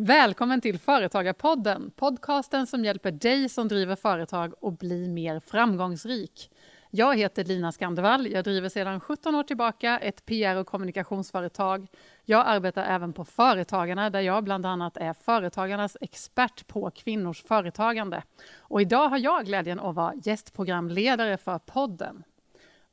Välkommen till Företagarpodden, podcasten som hjälper dig som driver företag att bli mer framgångsrik. Jag heter Lina Skandevall. Jag driver sedan 17 år tillbaka ett PR och kommunikationsföretag. Jag arbetar även på Företagarna där jag bland annat är företagarnas expert på kvinnors företagande. Och idag har jag glädjen att vara gästprogramledare för podden.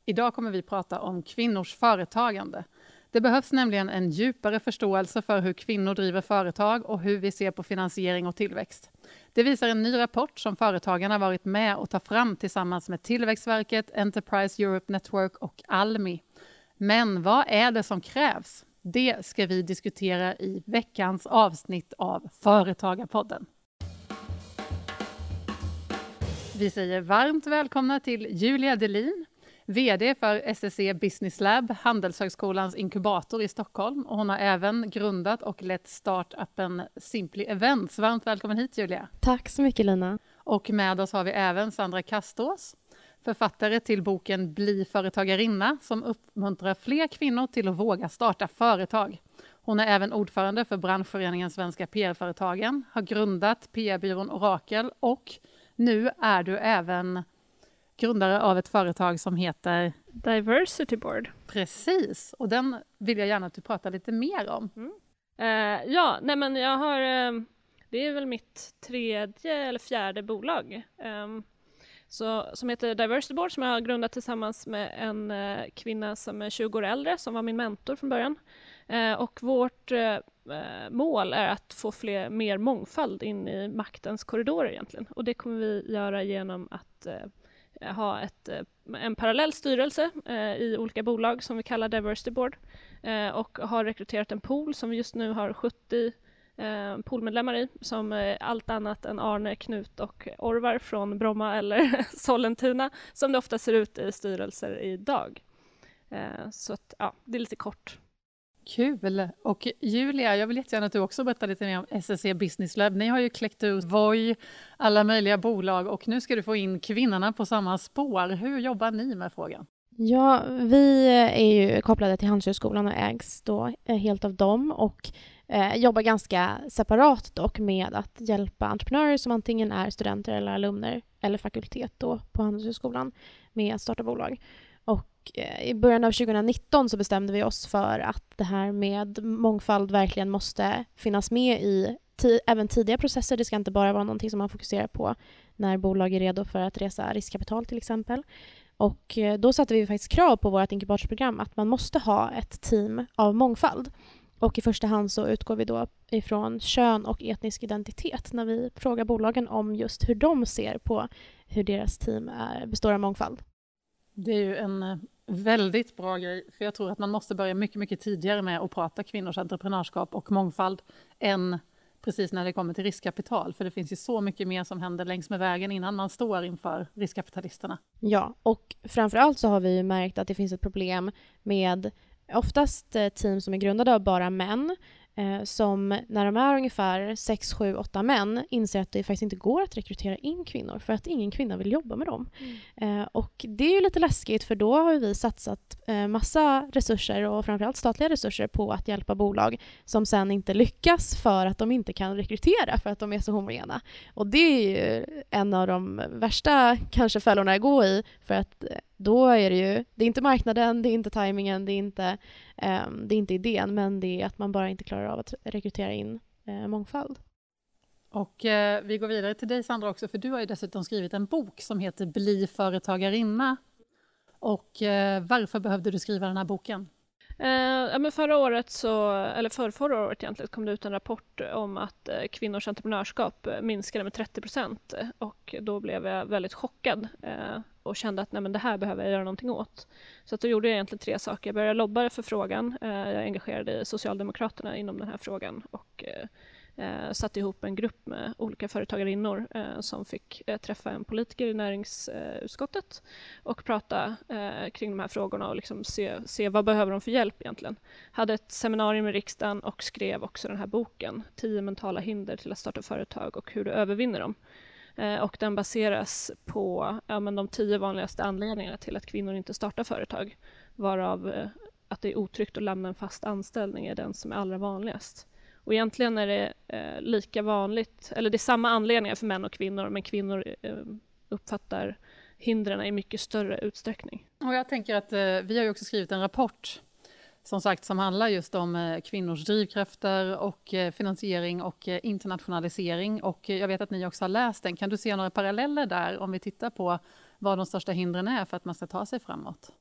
Idag kommer vi prata om kvinnors företagande. Det behövs nämligen en djupare förståelse för hur kvinnor driver företag och hur vi ser på finansiering och tillväxt. Det visar en ny rapport som Företagarna varit med och tar fram tillsammans med Tillväxtverket, Enterprise Europe Network och Almi. Men vad är det som krävs? Det ska vi diskutera i veckans avsnitt av Företagarpodden. Vi säger varmt välkomna till Julia Delin, VD för SSC Business Lab, Handelshögskolans inkubator i Stockholm. Och hon har även grundat och lett startupen Simply Events. Varmt välkommen hit Julia. Tack så mycket Lina. Och med oss har vi även Sandra Kastås, författare till boken Bli företagarinna som uppmuntrar fler kvinnor till att våga starta företag. Hon är även ordförande för branschföreningen Svenska PR-företagen, har grundat PR-byrån Orakel och nu är du även grundare av ett företag som heter Diversity Board. Precis, och den vill jag gärna att du pratar lite mer om. Mm. Uh, ja, nej men jag har, uh, det är väl mitt tredje eller fjärde bolag um, så, som heter Diversity Board som jag har grundat tillsammans med en uh, kvinna som är 20 år äldre som var min mentor från början. och vårt mål är att få fler, mer mångfald in i maktens korridorer egentligen och det kommer vi göra genom att Eh, ha ett, eh, en parallell styrelse eh, i olika bolag som vi kallar Diversity Board eh, och har rekryterat en pool som vi just nu har 70 eh, poolmedlemmar i som är allt annat än Arne, Knut och Orvar från Bromma eller Sollentuna som det ofta ser ut i styrelser idag. Eh, så att, ja, det är lite kort Kul! Och Julia, jag vill jättegärna att du också berättar lite mer om SSC Business Lab. Ni har ju kläckt ut Voi, alla möjliga bolag och nu ska du få in kvinnorna på samma spår. Hur jobbar ni med frågan? Ja, vi är ju kopplade till Handelshögskolan och ägs då eh, helt av dem och eh, jobbar ganska separat dock med att hjälpa entreprenörer som antingen är studenter eller alumner eller fakultet då på Handelshögskolan med att starta bolag. Och eh, i början av 2019 så bestämde vi oss för att det här med mångfald verkligen måste finnas med i även tidiga processer. Det ska inte bara vara någonting som man fokuserar på när bolag är redo för att resa riskkapital till exempel. Och eh, då satte vi faktiskt krav på vårt inkubatorprogram att man måste ha ett team av mångfald. Och i första hand så utgår vi då ifrån kön och etnisk identitet när vi frågar bolagen om just hur de ser på hur deras team är, består av mångfald. Det är ju en eh, väldigt bra grej, för jag tror att man måste börja mycket, mycket tidigare med att prata kvinnors entreprenörskap och mångfald än precis när det kommer till riskkapital, för det finns ju så mycket mer som händer längs med vägen innan man står inför riskkapitalisterna. Ja, och framför allt så har vi ju märkt att det finns ett problem med oftast eh, team som är grundade av bara män eh, som när de är ungefär 6, 7, 8 män inser att det faktiskt inte går att rekrytera in kvinnor för att ingen kvinna vill jobba med dem. Mm. Eh, och det är ju lite läskigt för då har vi satsat eh, massa resurser och framförallt statliga resurser på att hjälpa bolag som sen inte lyckas för att de inte kan rekrytera för att de är så homogena. Och det är ju en av de värsta kanske fällorna att gå i för att eh, då är det ju, det är inte marknaden, det är inte tajmingen, det är inte, um, det är inte idén, men det är att man bara inte klarar av att rekrytera in uh, mångfald. Och eh, vi går vidare till dig Sandra också, för du har ju dessutom skrivit en bok som heter Bli företagarinna. Och eh, varför behövde du skriva den här boken? Eh, ja, men förra året, så, eller för förra året egentligen, kom det ut en rapport om att eh, kvinnors entreprenörskap minskade med 30 procent och då blev jag väldigt chockad eh, och kände att nej, men det här behöver jag göra någonting åt. Så att då gjorde jag egentligen tre saker. Jag började lobba för frågan. Eh, jag engagerade Socialdemokraterna inom den här frågan och eh, eh, satte ihop en grupp med olika företagarinnor eh, som fick eh, träffa en politiker i näringsutskottet och prata eh, kring de här frågorna och liksom se, se vad behöver de för hjälp egentligen. Hade ett seminarium i riksdagen och skrev också den här boken, Tio mentala hinder till att starta företag och hur du övervinner dem. Eh, och den baseras på ja, men de tio vanligaste anledningarna till att kvinnor inte startar företag, varav eh, att det är otryggt att lämna en fast anställning är den som är allra vanligast. Och egentligen är det eh, lika vanligt, eller det är samma anledningar för män och kvinnor, men kvinnor eh, uppfattar hindren i mycket större utsträckning. Och jag tänker att eh, vi har ju också skrivit en rapport som sagt som handlar just om eh, kvinnors drivkrafter och eh, finansiering och eh, internationalisering. Och jag vet att ni också har läst den. Kan du se några paralleller där om vi tittar på vad de största hindren är för att man ska ta sig framåt?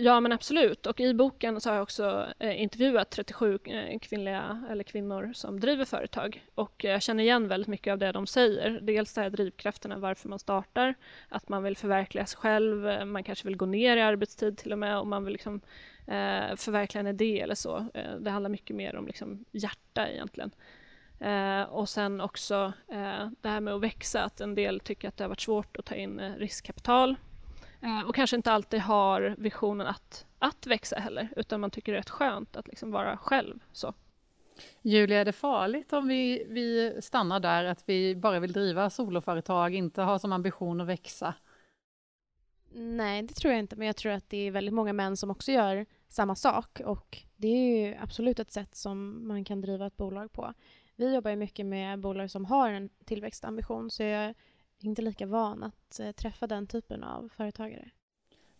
Ja men absolut och i boken så har jag också intervjuat 37 kvinnliga eller kvinnor som driver företag och jag känner igen väldigt mycket av det de säger. Dels det här drivkrafterna varför man startar, att man vill förverkliga sig själv, man kanske vill gå ner i arbetstid till och med och man vill liksom eh, förverkliga en idé eller så. Eh, det handlar mycket mer om liksom hjärta egentligen. Eh, och sen också eh, det här med att växa, att en del tycker att det har varit svårt att ta in eh, riskkapital eh, och kanske inte alltid har visionen att, att växa heller, utan man tycker det är rätt skönt att liksom vara själv. Så. Julia, är det farligt om vi, vi stannar där, att vi bara vill driva soloföretag, inte ha som ambition att växa? Nej, det tror jag inte, men jag tror att det är väldigt många män som också gör samma sak och det är ju absolut ett sätt som man kan driva ett bolag på. Vi jobbar ju mycket med bolag som har en tillväxtambition så jag är inte lika van att eh, träffa den typen av företagare.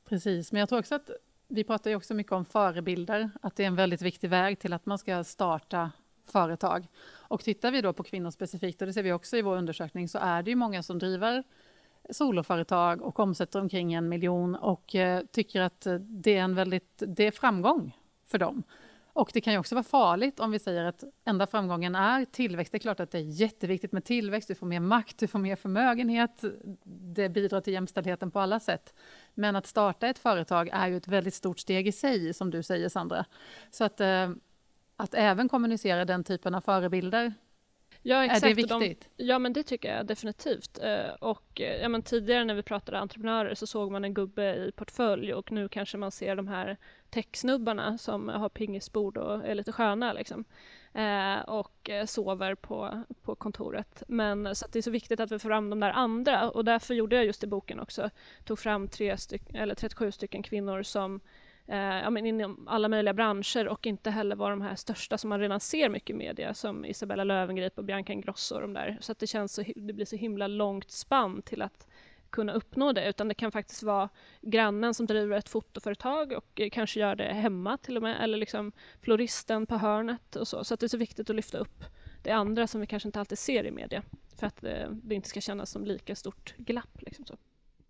Precis, men jag tror också att vi pratar ju också mycket om förebilder, att det är en väldigt viktig väg till att man ska starta företag. Och tittar vi då på kvinnor specifikt, och det ser vi också i vår undersökning, så är det ju många som driver soloföretag och omsätter omkring en miljon och eh, tycker att det är en väldigt, det är framgång för dem. Och det kan ju också vara farligt om vi säger att enda framgången är tillväxt. Det är klart att det är jätteviktigt med tillväxt, du får mer makt, du får mer förmögenhet, det bidrar till jämställdheten på alla sätt. Men att starta ett företag är ju ett väldigt stort steg i sig, som du säger Sandra. Så att, eh, att även kommunicera den typen av förebilder Ja, exakt. Är det viktigt? De, ja, men det tycker jag definitivt. Eh, och eh, ja, men tidigare när vi pratade entreprenörer så såg man en gubbe i portfölj och nu kanske man ser de här techsnubbarna som har pingisbord och är lite sköna liksom. Eh, och sover på, på kontoret. Men så det är så viktigt att vi får fram de där andra och därför gjorde jag just i boken också, tog fram tre styck, eller 37 stycken kvinnor som eh, ja, men inom alla möjliga branscher och inte heller vara de här största som man redan ser mycket i media som Isabella Löwengrip och Bianca Ingrosso och de där. Så att det känns så, det blir så himla långt spann till att kunna uppnå det utan det kan faktiskt vara grannen som driver ett fotoföretag och eh, kanske gör det hemma till och med eller liksom floristen på hörnet och så. Så att det är så viktigt att lyfta upp det andra som vi kanske inte alltid ser i media för att eh, det inte ska kännas som lika stort glapp. Liksom så.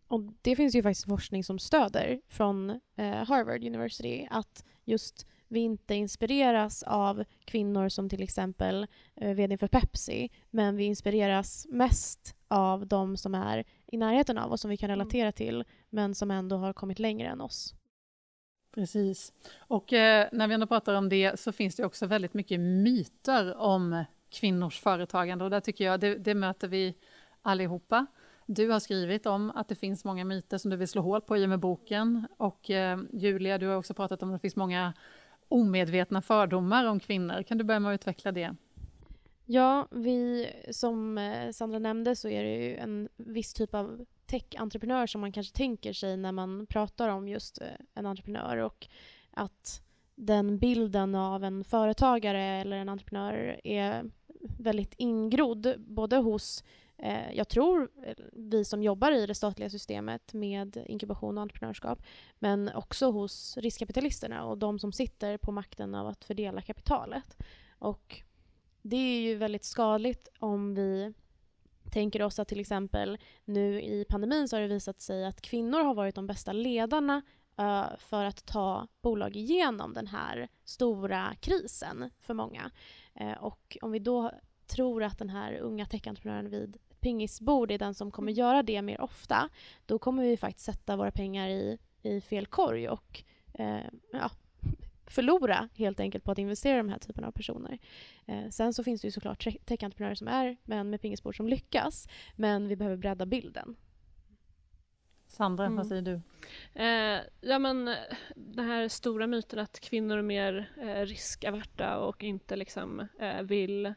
Och det finns ju faktiskt forskning som stöder från eh, Harvard University att just vi inte inspireras av kvinnor som till exempel eh, vd för Pepsi men vi inspireras mest av de som är i närheten av oss som vi kan mm. relatera till men som ändå har kommit längre än oss. Precis. Och eh, när vi ändå pratar om det så finns det också väldigt mycket myter om kvinnors företagande och där tycker jag det, det möter vi allihopa. Du har skrivit om att det finns många myter som du vill slå hål på i och med boken. Och eh, Julia, du har också pratat om att det finns många omedvetna fördomar om kvinnor. Kan du börja med att utveckla det? Ja, vi, som eh, Sandra nämnde så är det ju en viss typ av tech-entreprenör som man kanske tänker sig när man pratar om just eh, en entreprenör och att den bilden av en företagare eller en entreprenör är väldigt ingrodd både hos Eh, jag tror eh, vi som jobbar i det statliga systemet med inkubation och entreprenörskap, men också hos riskkapitalisterna och de som sitter på makten av att fördela kapitalet. Och det är ju väldigt skadligt om vi tänker oss att till exempel nu i pandemin så har det visat sig att kvinnor har varit de bästa ledarna eh, för att ta bolag igenom den här stora krisen för många. Och om vi då tror att den här unga techentreprenören vid pingisbord är den som kommer mm. göra det mer ofta, då kommer vi faktiskt sätta våra pengar i, i fel korg och eh, ja, förlora helt enkelt på att investera i de här typen av personer. Eh, sen så finns det ju såklart tech-entreprenörer som är män med pingisbord som lyckas, men vi behöver bredda bilden. Sandra, mm. vad säger du? Eh, ja men den här stora myten att kvinnor är mer eh, riskaverta och inte liksom eh, vill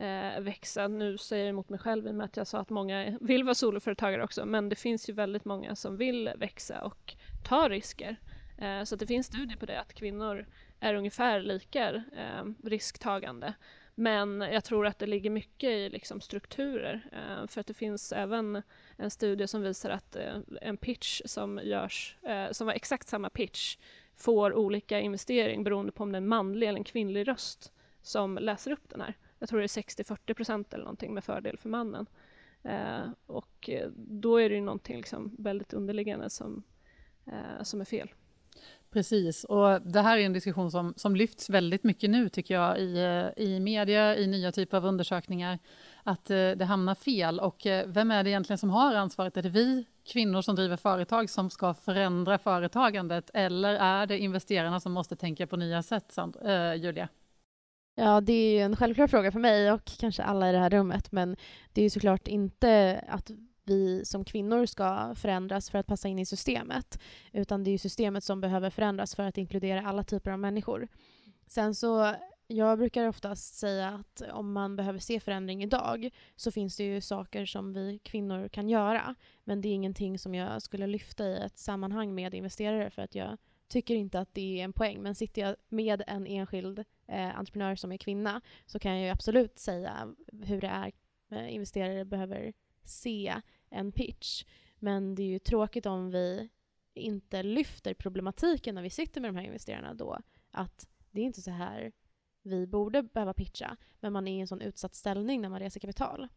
eh, växa. Nu säger jag emot mig själv i och med att jag sa att många vill vara soloföretagare också, men det finns ju väldigt många som vill växa och ta risker. Eh, så det finns studier på det, att kvinnor är ungefär lika eh, risktagande. Men jag tror att det ligger mycket i liksom strukturer. Eh, för att det finns även en studie som visar att eh, en pitch som görs, eh, som var exakt samma pitch, får olika investering beroende på om det är en manlig eller en kvinnlig röst som läser upp den här. Jag tror det är 60-40 procent eller någonting med fördel för mannen. Eh, och eh, då är det ju någonting liksom väldigt underliggande som, eh, som är fel. Precis, och det här är en diskussion som, som lyfts väldigt mycket nu tycker jag i, i media, i nya typer av undersökningar, att eh, det hamnar fel. Och eh, vem är det egentligen som har ansvaret? Är det vi kvinnor som driver företag som ska förändra företagandet eller är det investerarna som måste tänka på nya sätt, Sand, eh, Julia? Ja, det är ju en självklar fråga för mig och kanske alla i det här rummet, men det är ju såklart inte att vi som kvinnor ska förändras för att passa in i systemet. Utan det är systemet som behöver förändras för att inkludera alla typer av människor. Sen så, jag brukar oftast säga att om man behöver se förändring idag så finns det ju saker som vi kvinnor kan göra. Men det är ingenting som jag skulle lyfta i ett sammanhang med investerare för att jag tycker inte att det är en poäng. Men sitter jag med en enskild eh, entreprenör som är kvinna så kan jag ju absolut säga hur det är eh, investerare behöver se en pitch. Men det är ju tråkigt om vi inte lyfter problematiken när vi sitter med de här investerarna då. Att det är inte så här vi borde behöva pitcha, men man är i en sån utsatt ställning när man reser kapital.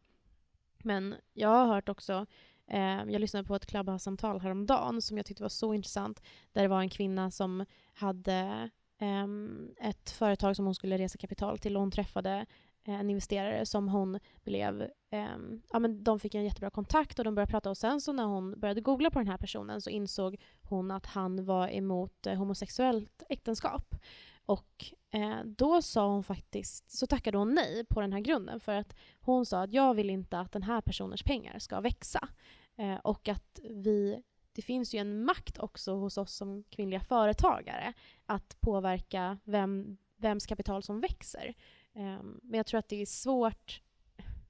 Men jag har hört också, Ehm, jag lyssnade på ett Clubhouse-samtal häromdagen som jag tyckte var så intressant, där det var en kvinna som hade ehm, ett företag som hon skulle resa kapital till och hon träffade eh, en investerare som hon blev... Ehm, ja, men de fick en jättebra kontakt och de började prata och sen så när hon började googla på den här personen så insåg hon att han var emot eh, homosexuellt äktenskap. Och eh, då sa hon faktiskt, så tackade hon nej på den här grunden för att hon sa att jag vill inte att den här personens pengar ska växa. Eh, och att vi det finns ju en makt också hos oss som kvinnliga företagare att påverka vem, vems kapital som växer. Eh, men jag tror att det är svårt.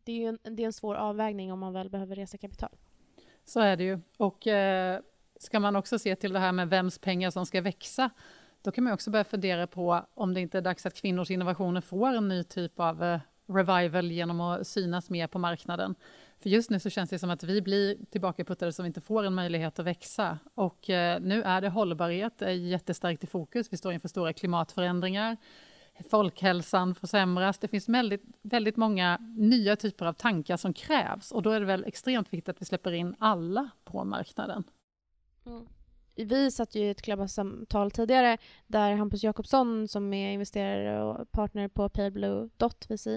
Det är ju en, det är en svår avvägning om man väl behöver resa kapital. Så är det ju. Och eh, ska man också se till det här med vems pengar som ska växa, då kan man också börja fundera på om det inte är dags att kvinnors innovationer får en ny typ av eh, revival genom att synas mer på marknaden. För just nu så känns det som att vi blir tillbakaputtade som inte får en möjlighet att växa. Och eh, nu är det hållbarhet är jättestarkt i fokus. Vi står inför stora klimatförändringar folkhälsan försämras. Det finns väldigt, väldigt många nya typer av tankar som krävs och då är det väl extremt viktigt att vi släpper in alla på marknaden. Mm. Vi satt ju i ett klubbsamtal tidigare där Hampus Jakobsson som är investerare och partner på Payblue Dot VC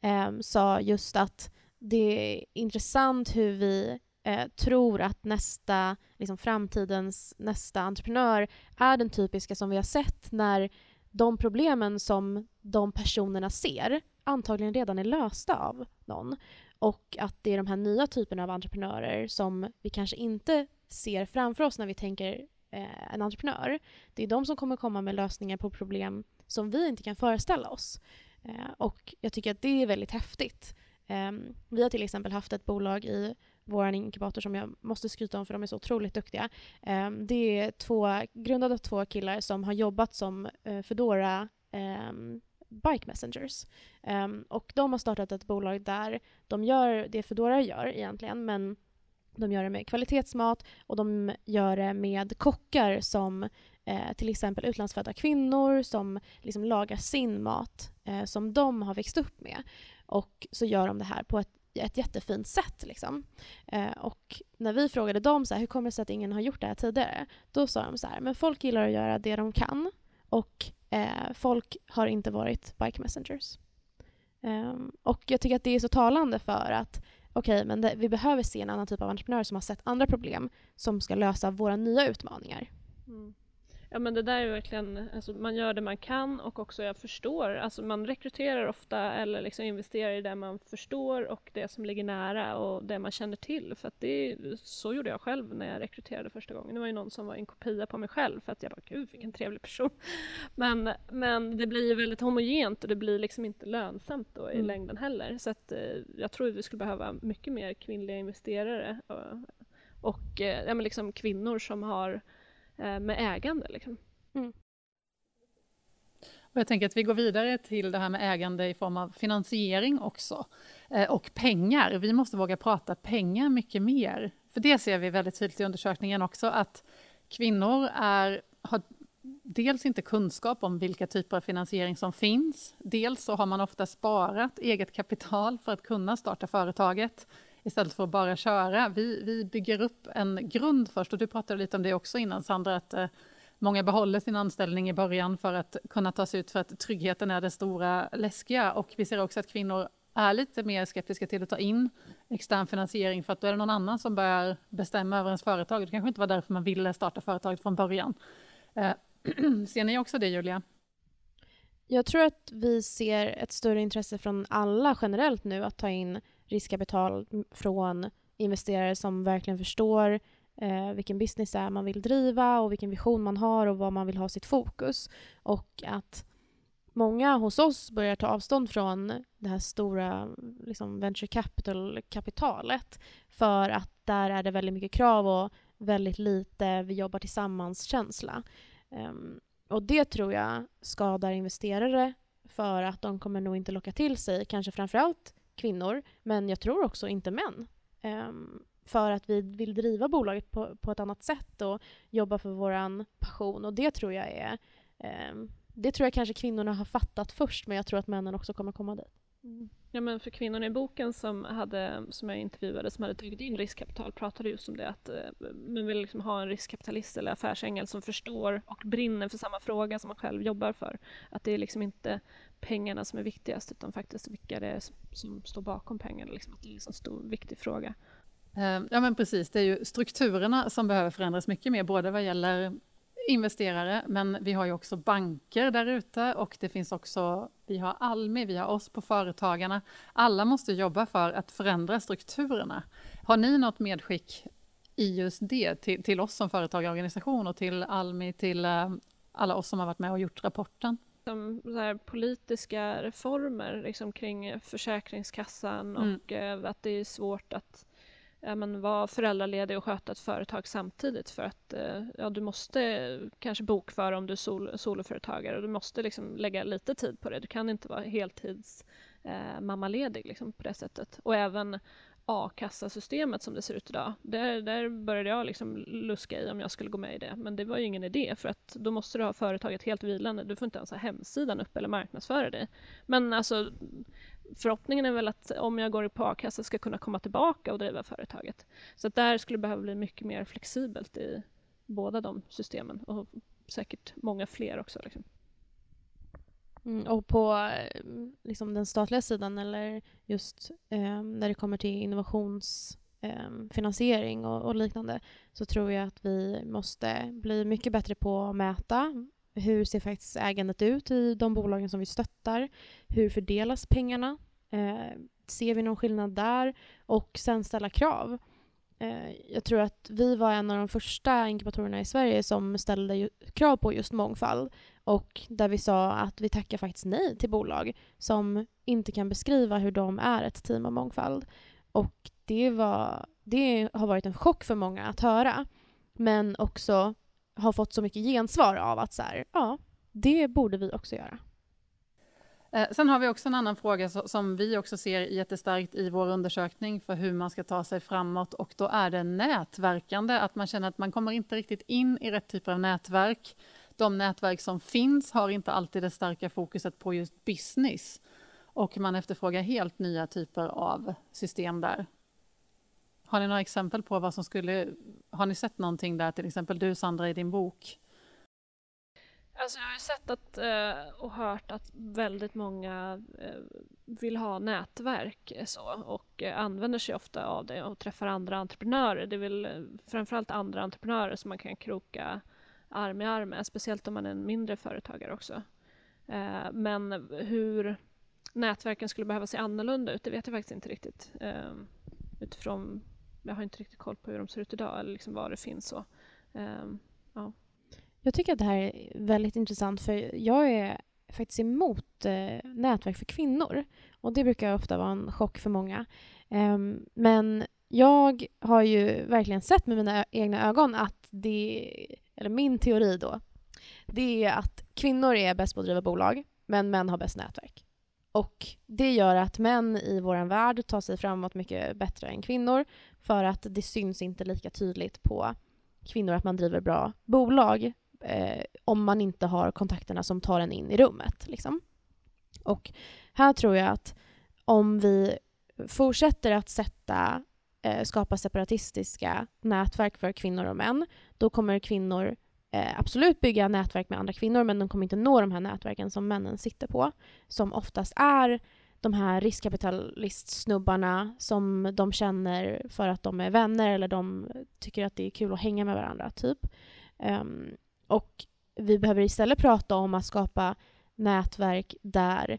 eh, sa just att det är intressant hur vi eh, tror att nästa, liksom framtidens nästa entreprenör är den typiska som vi har sett när de problemen som de personerna ser antagligen redan är lösta av någon. Och att det är de här nya typerna av entreprenörer som vi kanske inte ser framför oss när vi tänker eh, en entreprenör. Det är de som kommer komma med lösningar på problem som vi inte kan föreställa oss. Eh, och jag tycker att det är väldigt häftigt. Eh, vi har till exempel haft ett bolag i vår inkubator som jag måste skryta om för de är så otroligt duktiga. Ehm, det är två, grundade av två killar som har jobbat som eh, Foodora ehm, Bike Messengers. Ehm, och de har startat ett bolag där de gör det Foodora gör egentligen, men de gör det med kvalitetsmat och de gör det med kockar som eh, till exempel utlandsfödda kvinnor som liksom lagar sin mat eh, som de har växt upp med. Och så gör de det här på ett ett jättefint sätt. Liksom. Eh, och när vi frågade dem så här, hur kommer det sig att ingen har gjort det här tidigare, då sa de så här, men folk gillar att göra det de kan och eh, folk har inte varit bike messengers. Eh, och jag tycker att det är så talande för att okej, okay, men det, vi behöver se en annan typ av entreprenör som har sett andra problem som ska lösa våra nya utmaningar. Mm. Ja men det där är verkligen, alltså man gör det man kan och också jag förstår, alltså man rekryterar ofta eller liksom investerar i det man förstår och det som ligger nära och det man känner till. För att det, så gjorde jag själv när jag rekryterade första gången. Det var ju någon som var en kopia på mig själv för att jag bara, gud vilken trevlig person. Men, men det blir ju väldigt homogent och det blir liksom inte lönsamt då i mm. längden heller. Så att eh, jag tror att vi skulle behöva mycket mer kvinnliga investerare och, och eh, ja, men liksom kvinnor som har Eh, med ägande. Liksom. Mm. Och jag tänker att vi går vidare till det här med ägande i form av finansiering också. Eh, och pengar. Vi måste våga prata pengar mycket mer. För det ser vi väldigt tydligt i undersökningen också, att kvinnor är, har dels inte kunskap om vilka typer av finansiering som finns. Dels så har man ofta sparat eget kapital för att kunna starta företaget istället för att bara köra. Vi, vi bygger upp en grund först och du pratade lite om det också innan Sandra, att eh, många behåller sin anställning i början för att kunna ta sig ut för att tryggheten är det stora läskiga och vi ser också att kvinnor är lite mer skeptiska till att ta in extern finansiering för att då är det någon annan som börjar bestämma över ens företag. Det kanske inte var därför man ville starta företaget från början. Eh, ser ni också det Julia? Jag tror att vi ser ett större intresse från alla generellt nu att ta in riskkapital från investerare som verkligen förstår eh, vilken business det är man vill driva och vilken vision man har och vad man vill ha sitt fokus. Och att många hos oss börjar ta avstånd från det här stora liksom venture capital-kapitalet för att där är det väldigt mycket krav och väldigt lite vi jobbar tillsammans-känsla. Um, och det tror jag skadar investerare för att de kommer nog inte locka till sig kanske framförallt kvinnor, men jag tror också inte män. Um, för att vi vill driva bolaget på, på ett annat sätt och jobba för vår passion. Och det tror jag är um, det tror jag kanske kvinnorna har fattat först, men jag tror att männen också kommer komma dit. Mm. Ja, men för kvinnorna i boken som, hade, som jag intervjuade som hade tagit in riskkapital pratade just om det att eh, man vill liksom ha en riskkapitalist eller affärsängel som förstår och brinner för samma fråga som man själv jobbar för. Att det är liksom inte pengarna som är viktigast utan faktiskt vilka det är som står bakom pengarna. Liksom, att det är en så stor viktig fråga. Eh, ja men precis, det är ju strukturerna som behöver förändras mycket mer, både vad gäller investerare, men vi har ju också banker där ute och det finns också, vi har Almi, vi har oss på Företagarna. Alla måste jobba för att förändra strukturerna. Har ni något medskick i just det till, till oss som företagarorganisation och till Almi, till uh, alla oss som har varit med och gjort rapporten? Som så politiska reformer liksom kring Försäkringskassan mm. och mm. att det är svårt att ja, men vara föräldraledig och sköta ett företag samtidigt för att eh, ja, du måste kanske bokföra om du är sol, soloföretagare och du måste liksom lägga lite tid på det. Du kan inte vara heltids eh, mammaledig liksom, på det sättet. Och även a-kassasystemet som det ser ut idag. Där, där började jag liksom luska i om jag skulle gå med i det. Men det var ju ingen idé för att då måste du ha företaget helt vilande. Du får inte ens ha hemsidan upp eller marknadsföra dig. Men alltså förhoppningen är väl att om jag går på a-kassa ska kunna komma tillbaka och driva företaget. Så att där skulle det behöva bli mycket mer flexibelt i båda de systemen och säkert många fler också. Liksom. Mm, och på eh, liksom, den statliga sidan eller just eh, när det kommer till innovationsfinansiering eh, och, och, liknande så tror jag att vi måste bli mycket bättre på att mäta hur ser faktiskt ägandet ut i de bolagen som vi stöttar? Hur fördelas pengarna? Eh, ser vi någon skillnad där? Och sen ställa krav. Eh, jag tror att vi var en av de första inkubatorerna i Sverige som ställde krav på just mångfald och där vi sa att vi tackar faktiskt nej till bolag som inte kan beskriva hur de är ett team av mångfald. Och det, var, det har varit en chock för många att höra. Men också har fått så mycket gensvar av att så här, ja, det borde vi också göra. Eh, sen har vi också en annan fråga som vi också ser jättestarkt i vår undersökning för hur man ska ta sig framåt och då är det nätverkande, att man känner att man kommer inte riktigt in i rätt typer av nätverk. De nätverk som finns har inte alltid det starka fokuset på just business och man efterfrågar helt nya typer av system där. Har ni några exempel på vad som skulle... Har ni sett någonting där, till exempel du Sandra i din bok? Alltså jag har ju sett att, eh, och hört att väldigt många eh, vill ha nätverk eh, så, och använder sig ofta av det och träffar andra entreprenörer. Det är väl framförallt andra entreprenörer som man kan kroka arm i arm med, speciellt om man är en mindre företagare också. Men hur nätverken skulle behöva se annorlunda ut, det vet jag faktiskt inte riktigt utifrån jag har inte riktigt koll på hur de ser ut idag eller liksom vad det finns. Så. Um, ja. Jag tycker att det här är väldigt intressant för jag är faktiskt emot eh, nätverk för kvinnor. Och det brukar ofta vara en chock för många. Um, men jag har ju verkligen sett med mina egna ögon att det, eller min teori då, det är att kvinnor är bäst på att driva bolag, men män har bäst nätverk. Och det gör att män i vår värld tar sig framåt mycket bättre än kvinnor för att det syns inte lika tydligt på kvinnor att man driver bra bolag eh, om man inte har kontakterna som tar en in i rummet. Liksom. Och här tror jag att om vi fortsätter att sätta, eh, skapa separatistiska nätverk för kvinnor och män, då kommer kvinnor eh, absolut bygga nätverk med andra kvinnor, men de kommer inte nå de här nätverken som männen sitter på, som oftast är de här riskkapitalistsnubbarna som de känner för att de är vänner eller de tycker att det är kul att hänga med varandra, typ. Um, och vi behöver istället prata om att skapa nätverk där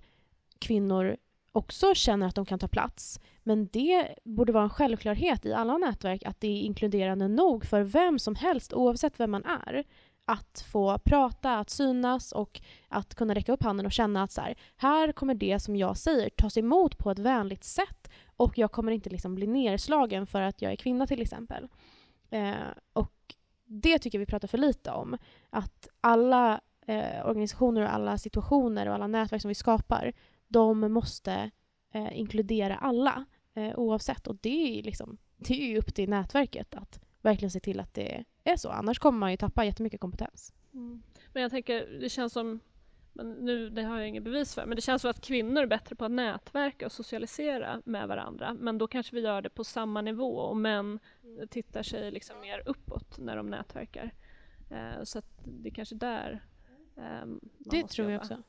kvinnor också känner att de kan ta plats. Men det borde vara en självklarhet i alla nätverk att det är inkluderande nog för vem som helst, oavsett vem man är, att få prata, att synas och att kunna räcka upp handen och känna att så här, här kommer det som jag säger tas emot på ett vänligt sätt och jag kommer inte liksom bli nerslagen för att jag är kvinna till exempel. Eh, och det tycker vi pratar för lite om. Att alla eh, organisationer och alla situationer och alla nätverk som vi skapar, de måste eh, inkludera alla eh, oavsett. Och det är, liksom, det är ju upp till nätverket att verkligen se till att det är så. Annars kommer man ju tappa jättemycket kompetens. Mm. Men jag tänker, det känns som, men nu, det har jag inget bevis för, men det känns som att kvinnor är bättre på att nätverka och socialisera med varandra. Men då kanske vi gör det på samma nivå och män tittar sig liksom mer uppåt när de nätverkar. Eh, så att det är kanske där eh, Det tror jag också.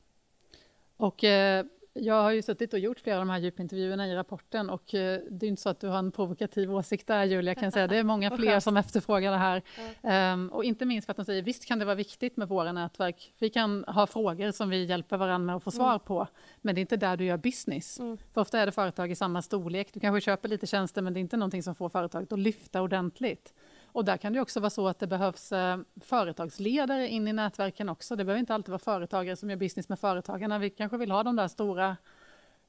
Och eh, jag har ju suttit och gjort flera av de här djupintervjuerna i rapporten och eh, det är inte så att du har en provokativ åsikt där Julia, kan säga. Det är många fler som efterfrågar det här. Um, och inte minst för att de säger visst kan det vara viktigt med våra nätverk. Vi kan ha frågor som vi hjälper varandra med att få svar mm. på, men det är inte där du gör business. Mm. För ofta är det företag i samma storlek. Du kanske köper lite tjänster, men det är inte någonting som får företaget att lyfta ordentligt. Och där kan det också vara så att det behövs eh, företagsledare in i nätverken också. Det behöver inte alltid vara företagare som gör business med företagarna. Vi kanske vill ha de där stora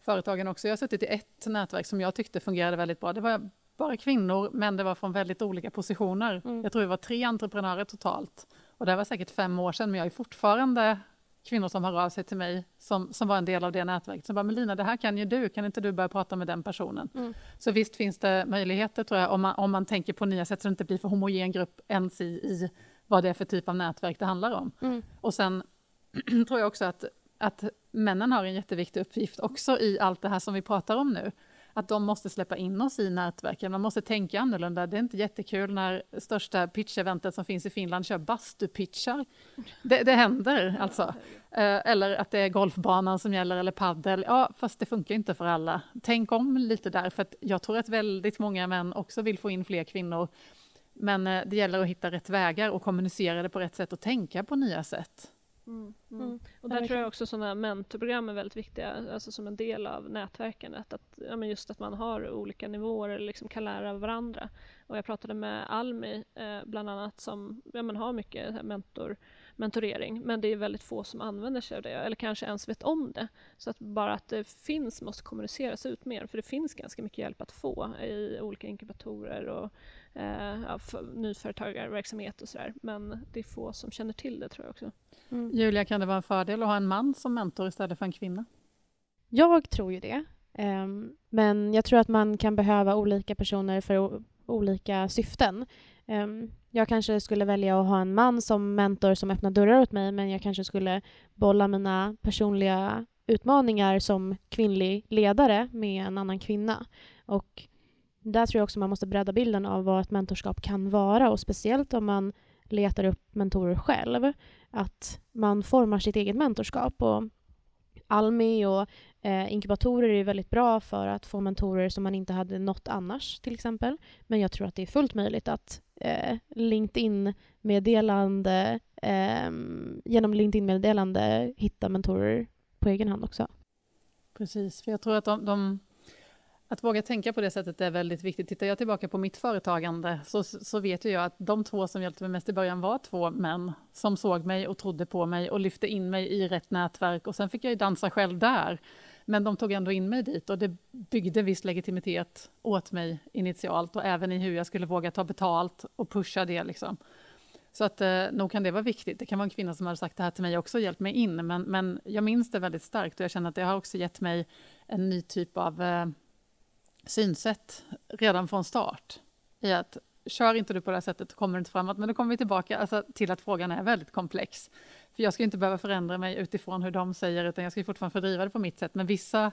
företagen också. Jag har suttit i ett nätverk som jag tyckte fungerade väldigt bra. Det var bara kvinnor, men det var från väldigt olika positioner. Mm. Jag tror det var tre entreprenörer totalt. Och det var säkert fem år sedan, men jag är fortfarande kvinnor som hör av sig till mig som, som var en del av det nätverket. Som bara, men Lina, det här kan ju du, kan inte du börja prata med den personen? Mm. Så visst finns det möjligheter tror jag, om man, om man tänker på nya sätt så det inte blir för homogen grupp ens i, i vad det är för typ av nätverk det handlar om. Mm. Och sen tror jag också att, att männen har en jätteviktig uppgift också i allt det här som vi pratar om nu att de måste släppa in oss i nätverken. Man måste tänka annorlunda. Det är inte jättekul när största pitcheventet som finns i Finland kör bastupitchar. Det, det händer alltså. Eh, eller att det är golfbanan som gäller eller paddel. Ja, fast det funkar inte för alla. Tänk om lite där, för att jag tror att väldigt många män också vill få in fler kvinnor. Men eh, det gäller att hitta rätt vägar och kommunicera det på rätt sätt och tänka på nya sätt. Mm, mm. mm. Och där tror jag också sådana mentorprogram är väldigt viktiga, alltså som en del av nätverkandet. Att, ja, men just att man har olika nivåer eller liksom kan lära av varandra. Och jag pratade med Almi eh, bland annat som ja, men har mycket mentor, mentorering men det är väldigt få som använder sig av det eller kanske ens vet om det. Så att bara att det finns måste kommuniceras ut mer för det finns ganska mycket hjälp att få i olika inkubatorer och eh, ja, nyföretagarverksamhet och sådär. Men det är få som känner till det tror jag också. Mm. Julia, kan det vara en fördel att ha en man som mentor istället för en kvinna? Jag tror ju det. Um, men jag tror att man kan behöva olika personer för olika syften. Um, jag kanske skulle välja att ha en man som mentor som öppnar dörrar åt mig men jag kanske skulle bolla mina personliga utmaningar som kvinnlig ledare med en annan kvinna. Och där tror jag också man måste bredda bilden av vad ett mentorskap kan vara och speciellt om man letar upp mentorer själv. Att man formar sitt eget mentorskap. Och Almi och eh, inkubatorer är väldigt bra för att få mentorer som man inte hade nått annars till exempel. Men jag tror att det är fullt möjligt att eh, LinkedIn-meddelande eh, genom LinkedIn-meddelande hitta mentorer på egen hand också. Precis, för jag tror att de, de att våga tänka på det sättet är väldigt viktigt. Tittar jag tillbaka på mitt företagande så, så vet jag att de två som hjälpte mig mest i början var två män som såg mig och trodde på mig och lyfte in mig i rätt nätverk och sen fick jag ju dansa själv där. Men de tog ändå in mig dit och det byggde viss legitimitet åt mig initialt och även i hur jag skulle våga ta betalt och pusha det. Liksom. Så att eh, nog kan det vara viktigt. Det kan vara en kvinna som har sagt det här till mig också och hjälpt mig in. Men, men jag minns det väldigt starkt och jag känner att det har också gett mig en ny typ av eh, synsätt redan från start. I att kör inte du på det här sättet kommer du inte framåt. Men då kommer vi tillbaka alltså, till att frågan är väldigt komplex. För jag ska inte behöva förändra mig utifrån hur de säger utan jag ska fortfarande fördriva det på mitt sätt. Men vissa,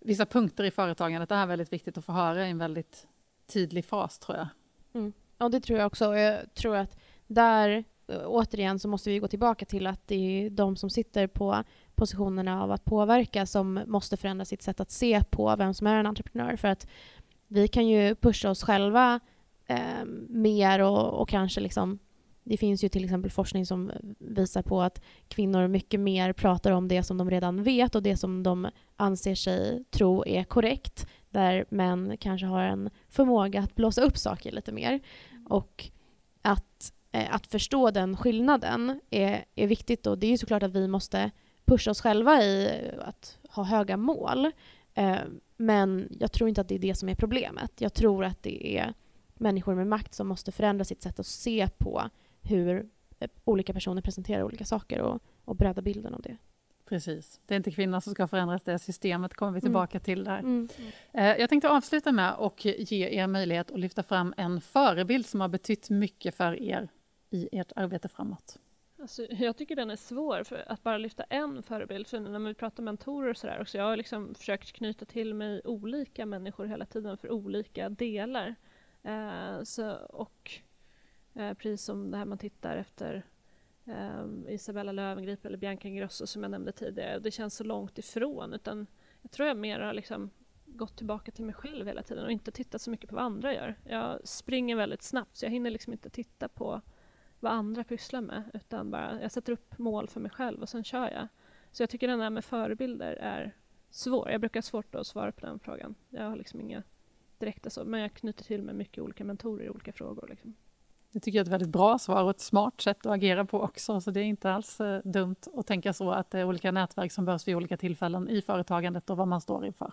vissa punkter i företagandet är väldigt viktigt att få höra i en väldigt tydlig fas tror jag. Mm. Ja, det tror jag också. Jag tror att där, återigen, så måste vi gå tillbaka till att det är de som sitter på positionerna av att påverka som måste förändra sitt sätt att se på vem som är en entreprenör. För att vi kan ju pusha oss själva eh, mer och, och kanske liksom det finns ju till exempel forskning som visar på att kvinnor mycket mer pratar om det som de redan vet och det som de anser sig tro är korrekt. Där män kanske har en förmåga att blåsa upp saker lite mer. Och att, eh, att förstå den skillnaden är, är viktigt. Och det är ju såklart att vi måste pusha oss själva i att ha höga mål. Eh, men jag tror inte att det är det som är problemet. Jag tror att det är människor med makt som måste förändra sitt sätt att se på hur eh, olika personer presenterar olika saker och, och bredda bilden av det. Precis. Det är inte kvinnor som ska förändras, det systemet kommer vi mm. tillbaka mm. till där. Mm. Eh, jag tänkte avsluta med att ge er möjlighet att lyfta fram en förebild som har betytt mycket för er i ert arbete framåt. Alltså, jag tycker den är svår, för att bara lyfta en förebild. För när vi pratar mentorer och sådär också, jag har liksom försökt knyta till mig olika människor hela tiden för olika delar. Eh, så, och eh, precis som det här man tittar efter eh, Isabella Löwengrip eller Bianca Ingrosso som jag nämnde tidigare. Det känns så långt ifrån. Utan jag tror jag mer har liksom gått tillbaka till mig själv hela tiden och inte tittat så mycket på vad andra gör. Jag springer väldigt snabbt så jag hinner liksom inte titta på vad andra pysslar med utan bara jag sätter upp mål för mig själv och sen kör jag. Så jag tycker den där med förebilder är svår. Jag brukar ha svårt att svara på den frågan. Jag har liksom inga direkta så, men jag knyter till mig mycket olika mentorer i olika frågor. Liksom. Det tycker jag är ett väldigt bra svar och ett smart sätt att agera på också. Så det är inte alls eh, dumt att tänka så att det är olika nätverk som behövs vid olika tillfällen i företagandet och vad man står inför.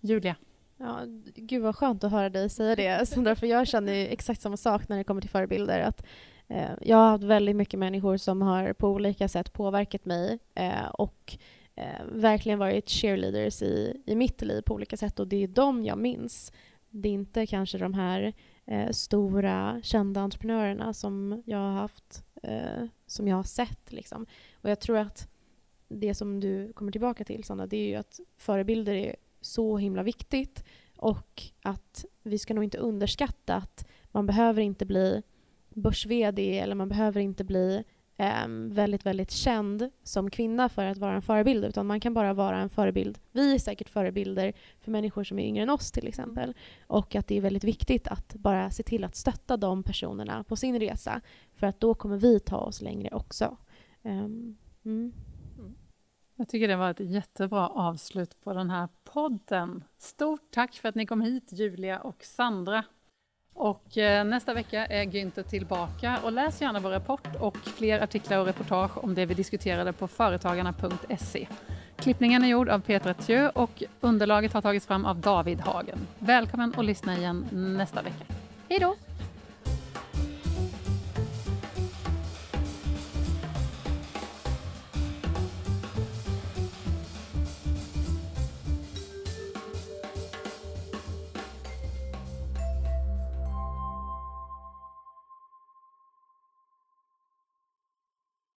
Julia? Ja, gud vad skönt att höra dig säga det, Sandra, för jag känner exakt samma sak när det kommer till förebilder. Att, eh, jag har haft väldigt mycket människor som har på olika sätt påverkat mig eh, och eh, verkligen varit cheerleaders i, i mitt liv på olika sätt och det är dem jag minns. Det är inte kanske de här eh, stora kända entreprenörerna som jag har haft, eh, som jag har sett. Liksom. Och jag tror att det som du kommer tillbaka till, Sanna, det är ju att förebilder är så himla viktigt och att vi ska nog inte underskatta att man behöver inte bli börs eller man behöver inte bli eh, väldigt, väldigt känd som kvinna för att vara en förebild utan man kan bara vara en förebild. Vi är säkert förebilder för människor som är yngre än oss till exempel. Och att det är väldigt viktigt att bara se till att stötta de personerna på sin resa för att då kommer vi ta oss längre också. Um, mm. Jag tycker det var ett jättebra avslut på den här podden. Stort tack för att ni kom hit, Julia och Sandra. Och eh, nästa vecka är Günther tillbaka och läs gärna vår rapport och fler artiklar och reportage om det vi diskuterade på företagarna.se. Klippningen är gjord av Petra Thieu och underlaget har tagits fram av David Hagen. Välkommen att lyssna igen nästa vecka. Hej då!